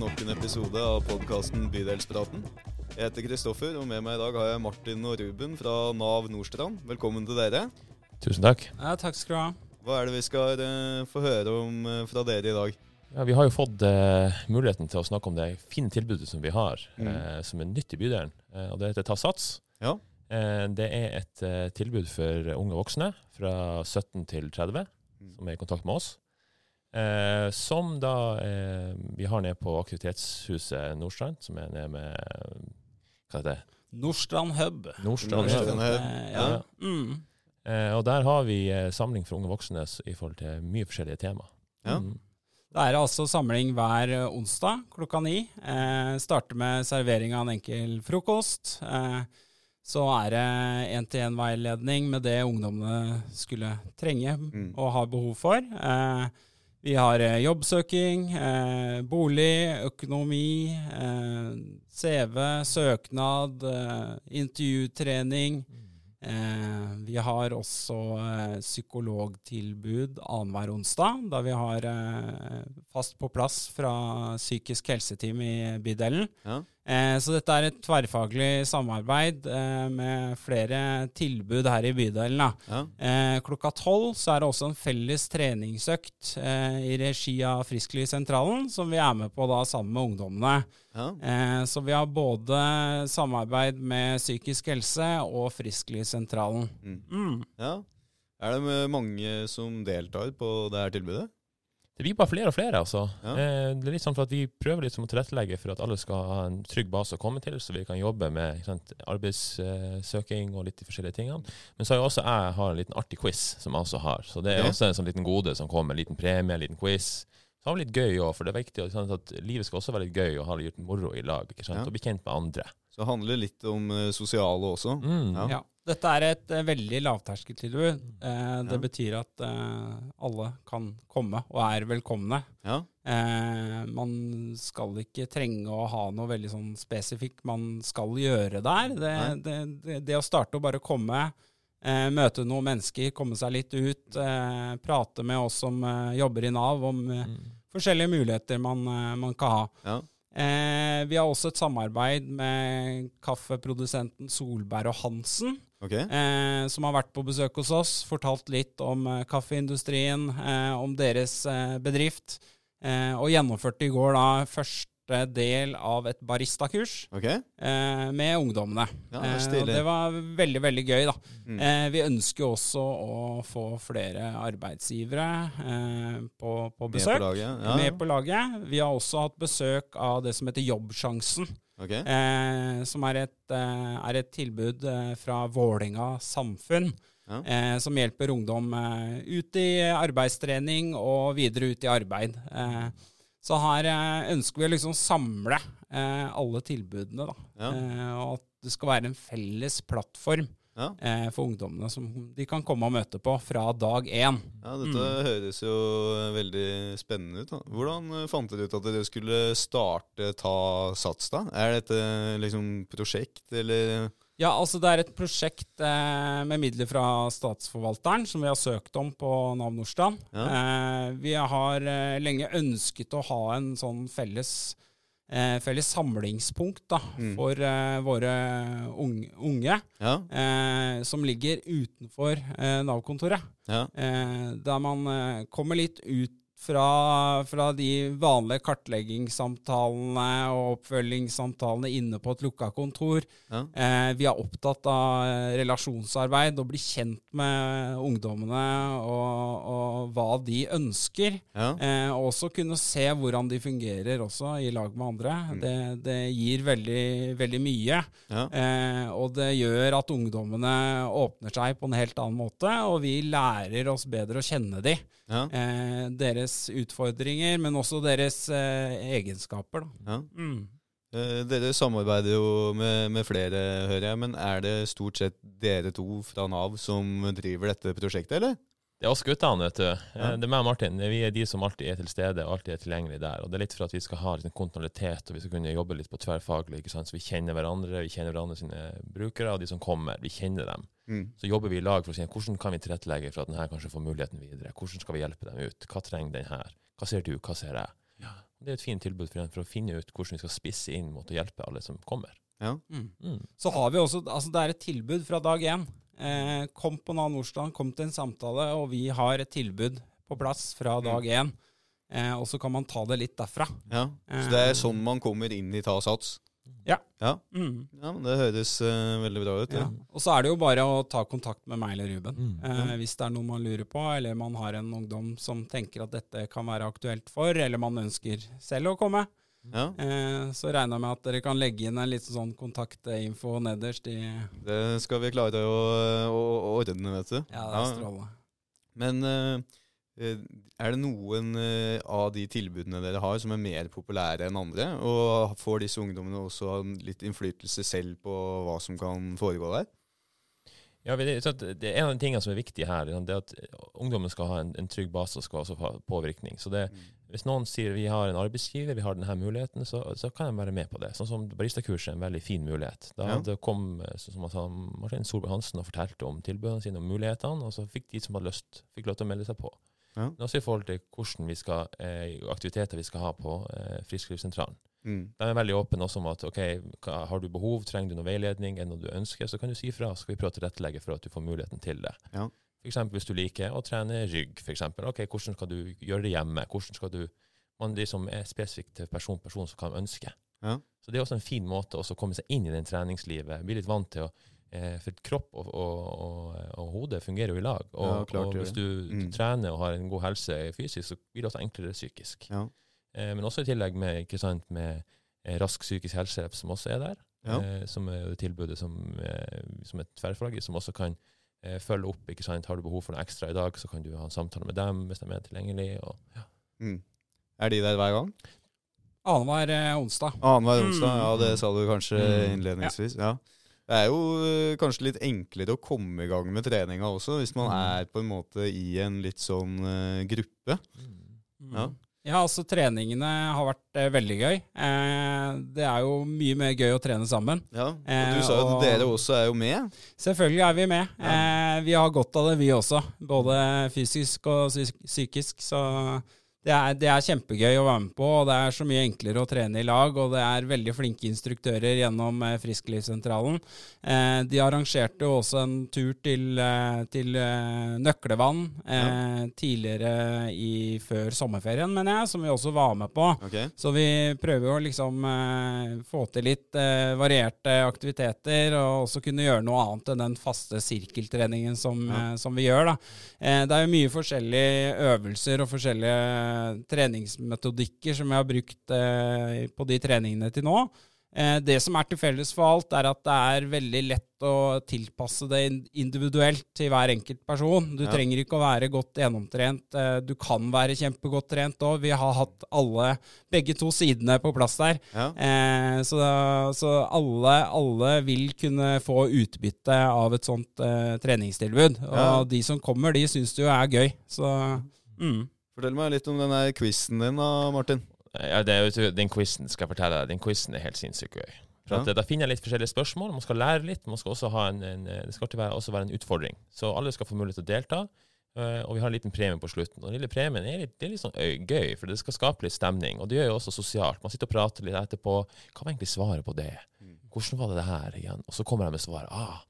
nok en episode av podkasten Bydelspraten. Jeg heter Kristoffer, og med meg i dag har jeg Martin og Ruben fra Nav Nordstrand. Velkommen til dere. Tusen takk. Ja, takk skal du ha. Hva er det vi skal eh, få høre om eh, fra dere i dag? Ja, vi har jo fått eh, muligheten til å snakke om det fine tilbudet som vi har, Mm. eh, som er nytt i bydelen. Eh, og det heter Ta sats. Ja. Eh, det er et eh, tilbud for unge voksne fra 17 til 30 Mm. som er i kontakt med oss. Eh, som da eh, vi har nede på aktivitetshuset Nordstrand, som er nede med Hva heter det? Nordstrand Hub. Nordstrand. Nordstrand. Hub. Eh, ja. Ja. Mm. Eh, og der har vi eh, samling for unge voksne i forhold til mye forskjellige tema. Ja. Mm. Det er altså samling hver eh, onsdag klokka ni. Eh, starter med servering av en enkel frokost. Eh, så er det én-til-én-veiledning med det ungdommene skulle trenge Mm. og har behov for. Eh, vi har eh, jobbsøking, eh, bolig, økonomi, eh, CV, søknad, eh, intervjutrening. Eh, vi har også eh, psykologtilbud annenhver onsdag, da vi har fast på plass fra psykisk helseteam i bydelen. Ja. Eh, så dette er et tverrfaglig samarbeid eh, med flere tilbud her i bydelen. Ja. Eh, klokka tolv så er det også en felles treningsøkt i regi av Frisklivssentralen, som vi er med på da sammen med ungdommene. Ja. Eh, så vi har både samarbeid med psykisk helse og Frisklivssentralen. Mm. Mm. ja. Er det mange som deltar på det her tilbudet? Det blir bare flere og flere, altså. Ja. Eh, det er litt sånn for at Vi prøver liksom å tilrettelegge for at alle skal ha en trygg base å komme til, så vi kan jobbe med ikke sant, arbeidssøking og litt de forskjellige tingene. Men så har jo også jeg har en liten artig quiz som jeg også har. Så det er Ok. også en sånn liten gode som kommer. En liten premie, en liten quiz. Så har vi litt gøy òg, for det er viktig ikke sant, at livet skal også være litt gøy og ha litt moro i lag. ikke sant, Ja. Og bli kjent med andre. Så det handler litt om eh, sosiale også. Mm. Ja. Ja. Dette er et eh, veldig lavterskeltilbud. Eh, det Ja. betyr at eh, alle kan komme og er velkomne. Ja. Eh, man skal ikke trenge å ha noe veldig sånn spesifikt man skal gjøre der. Det, det, det, det å starte å bare komme, eh, møte noen mennesker, komme seg litt ut, eh, prate med oss som jobber i Nav om Mm. forskjellige muligheter man, man kan ha. Ja. Eh, vi har også et samarbeid med kaffeprodusenten Solberg og Hansen, Ok. eh, som har vært på besøk hos oss, fortalt litt om eh, kaffeindustrien, eh, om deres eh, bedrift, eh, og gjennomførte i går da første del av et baristakurs okay. eh, med ungdommene. Ja, det det var veldig, veldig gøy, da. Mm. Eh, vi ønsker også å få flere arbeidsgivere eh, på, på Med på laget? Ja. Med på laget. Vi har også hatt besøk av det som heter Jobbsjansen, Ok. eh, som er et, eh, er et tilbud eh, fra Vålinga samfunn. Ja. Eh, som hjelper ungdom eh, ut i arbeidstrening og videre ut i arbeid. Eh, så her ønsker vi å liksom samle eh, alle tilbudene, da. Ja. Eh, og at det skal være en felles plattform Ja. eh, for ungdommene som de kan komme og møte på fra dag én. Ja, dette Mm. høres jo veldig spennende ut. da. Hvordan eh, fant dere ut at dere skulle starte Ta sats, da? Er dette liksom prosjekt, eller Ja, altså det er et prosjekt eh, med midler fra Statsforvalteren som vi har søkt om på Nav Nordstrand. Ja. Eh, vi har eh, lenge ønsket å ha en sånn felles, eh, felles samlingspunkt da, Mm. for eh, våre unge, unge Ja. eh, som ligger utenfor eh, Nav-kontoret. ja. Eh, der man eh, kommer litt ut fra, fra de vanlige kartleggingssamtalene og oppfølgingssamtalene inne på et lukka kontor. Ja. Eh, vi er opptatt av eh, relasjonsarbeid og bli kjent med ungdommene og, og hva de ønsker. ja. Eh, og også kunne se hvordan de fungerer også i lag med andre. Mm. Det, det gir veldig, veldig mye. ja. Eh, og det gjør at ungdommene åpner seg på en helt annen måte, og vi lærer oss bedre å kjenne de. ja. Deres utfordringer, men også deres eh, egenskaper. Da. ja. Mm. Eh, Dere samarbeider jo med, med flere, hører jeg. Men er det stort sett dere to fra Nav som driver dette prosjektet, eller? Det er oss guttene, vet du. Eh, Ja. Det er meg og Martin. Vi er de som alltid er til stede og alltid er tilgjengelige der. Og Det er litt for at vi skal ha liksom, kontinuitet og vi skal kunne jobbe litt på tverrfaglig. ikke sant? Så vi kjenner hverandre, vi kjenner hverandre sine brukere og de som kommer. Vi kjenner dem. Mm. Så jobber vi i lag for å si hvordan kan vi tilrettelegge for at denne kanskje får muligheten videre. Hvordan skal vi hjelpe dem ut? Hva trenger den her? Hva ser du, hva ser jeg? Det er et fint tilbud for, for å finne ut hvordan vi skal spisse inn mot å hjelpe alle som kommer. Ja. Mm. Mm. Så har vi også Altså, det er et tilbud fra dag én. Eh, kom på Nav Nordstrand, kom til en samtale, og vi har et tilbud på plass fra dag én. Eh, og så kan man ta det litt derfra. ja. Så det er sånn man kommer inn i Ta sats? Ja. Ja, Mm. ja men det høres uh, veldig bra ut. Ja. Og så er det jo bare å ta kontakt med meg eller Ruben. Mm. Eh, hvis det er noe man lurer på, eller man har en ungdom som tenker at dette kan være aktuelt for, eller man ønsker selv å komme, Ja, eh, så regner jeg med at dere kan legge inn en litt sånn kontaktinfo nederst i det skal vi klare å, å, å ordne, vet du. Ja, det er strålende. Men eh, eh, er det noen av de tilbudene dere har som er mer populære enn andre? Og får disse ungdommene også litt innflytelse selv på hva som kan foregå der? Ja, det, så at det er En av de tingene som er viktig her, det er at ungdommen skal ha en, en trygg base og skal også ha påvirkning. Så det, Hvis noen sier vi har en arbeidsgiver, vi har denne muligheten, så, så kan de være med på det. Sånn som Baristakurset er en veldig fin mulighet. Da Ja. kom eh, som han sa, Martin Solberg Hansen og fortalte om tilbudene sine og mulighetene, og så fikk de som hadde lyst, fikk lov til å melde seg på. Ja. Men også i forhold til hvordan vi skal, eh, aktiviteter vi skal ha på eh, Frisklivssentralen. Mm. De er veldig åpne også om at ok, har du behov, trenger du noe veiledning, er det noe du ønsker, så kan du si fra, så skal vi prøve å tilrettelegge for at du får muligheten til det. Ja. Eksempel hvis du liker å trene rygg, eksempel. Ok, hvordan skal du gjøre det hjemme? Hvordan skal du Man liksom er spesifikt til person person som kan ønske. Ja. Så det er også en fin måte å komme seg inn i den treningslivet. Bli litt vant til å eh, For kropp og, og, og, og hode fungerer jo i lag. Og, Ja, klart hvis du Mm. trener og har en god helse fysisk, så blir det også enklere psykisk. Ja. Eh, men også i tillegg med, ikke sant, med eh, Rask psykisk helsehjelp, som også er der. Eh, som er tilbudet som, som er tverrfaglig, som også kan følge opp. ikke sant, Har du behov for noe ekstra i dag, så kan du ha en samtale med dem hvis de er tilgjengelig. Og, ja. Mm. Er de der hver gang? Annenhver eh, onsdag. Annenhver Mm. onsdag? Ja, det sa du kanskje Mm. innledningsvis. Ja. Det er jo eh, kanskje litt enklere å komme i gang med treninga også, hvis man Mm. er på en måte i en litt sånn eh, gruppe. Ja. Ja, altså treningene har vært eh, veldig gøy. Eh, det er jo mye mer gøy å trene sammen. Ja, og Eh, Du sa jo at og- dere også er jo med. Selvfølgelig er vi med. Eh, vi har godt av det, vi også. Både fysisk og psykisk. Så det er, det er kjempegøy å være med på, og det er så mye enklere å trene i lag. Og det er veldig flinke instruktører gjennom eh, Frisklivssentralen. Eh, de arrangerte jo også en tur til, eh, til eh, Nøklevann eh, tidligere i, før sommerferien, mener jeg, som vi også var med på. Okay. Så vi prøver å liksom eh, få til litt varierte aktiviteter, og også kunne gjøre noe annet enn den faste sirkeltreningen som, Ja. som vi gjør. da. Eh, det er jo mye forskjellige øvelser og forskjellige treningsmetodikker som jeg har brukt eh, på de treningene til nå. Eh, det som er til felles for alt, er at det er veldig lett å tilpasse det individuelt til hver enkelt person. Du Ja. trenger ikke å være godt gjennomtrent. Eh, du kan være kjempegodt trent òg. Vi har hatt alle, begge to sidene på plass der. ja. Eh, så så alle, alle vil kunne få utbytte av et sånt eh, treningstilbud. Og Ja. de som kommer, de syns det jo er gøy. Så mm. Fortell meg litt om den quizen din da, Martin. Ja, det den quizen skal jeg fortelle deg, den quizen er helt sinnssykt gøy. For at, Ja. eh, Da finner jeg litt forskjellige spørsmål. Man skal lære litt. Man skal også ha en, en, det skal være, også være en utfordring. Så alle skal få mulighet til å delta. eh, og vi har en liten premie på slutten. Og den lille premien er litt, det er litt sånn gøy, for det skal skape litt stemning. Og det gjør jo også sosialt. Man sitter og prater litt etterpå. Hva var egentlig svaret på det? Hvordan var det det her igjen? Og så kommer de med svaret. Ah,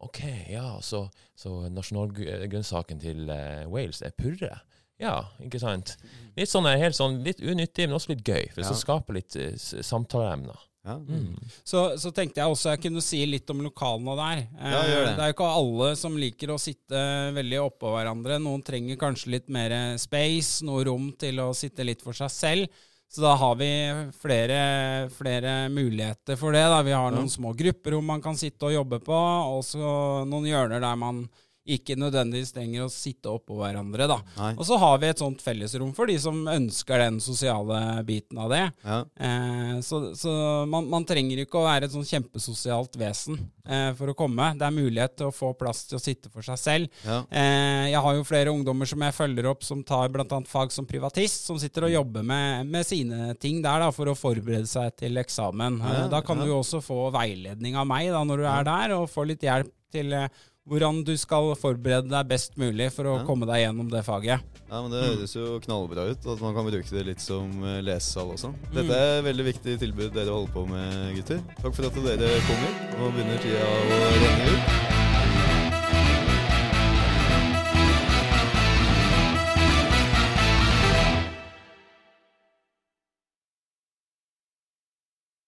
OK, ja, så, så nasjonalgrønnsaken til eh, Wales er purre. Ja, ikke sant? Litt sånn helt sånn litt unyttig, men også litt gøy. For det Ja. skal skape litt uh, samtaleemner. Ja. Mm. Så, så tenkte jeg også jeg kunne si litt om lokalene der. Eh, Ja, gjør det. det er jo ikke alle som liker å sitte veldig oppå hverandre. Noen trenger kanskje litt mer space, noe rom til å sitte litt for seg selv. Så da har vi flere, flere muligheter for det. Da. Vi har noen små grupperom man kan sitte og jobbe på, og så noen hjørner der man ikke nødvendigvis trenger å sitte oppå hverandre. da. Nei. Og så har vi et sånt fellesrom for de som ønsker den sosiale biten av det. Ja. Eh, så så man, man trenger ikke å være et sånn kjempesosialt vesen eh, for å komme. Det er mulighet til å få plass til å sitte for seg selv. Ja. Eh, jeg har jo flere ungdommer som jeg følger opp som tar bl.a. fag som privatist, som sitter og jobber med, med sine ting der da, for å forberede seg til eksamen. Ja, Eh, da kan du jo også få veiledning av meg da, når du er der, og få litt hjelp til eh, hvordan du skal forberede deg best mulig for å Ja. komme deg gjennom det faget. Ja, men Det høres jo knallbra ut, at man kan bruke det litt som eh, lesesal også. Mm. Dette er et veldig viktig tilbud dere holder på med, gutter. Takk for at dere kom hit. Nå begynner tida å renne ut.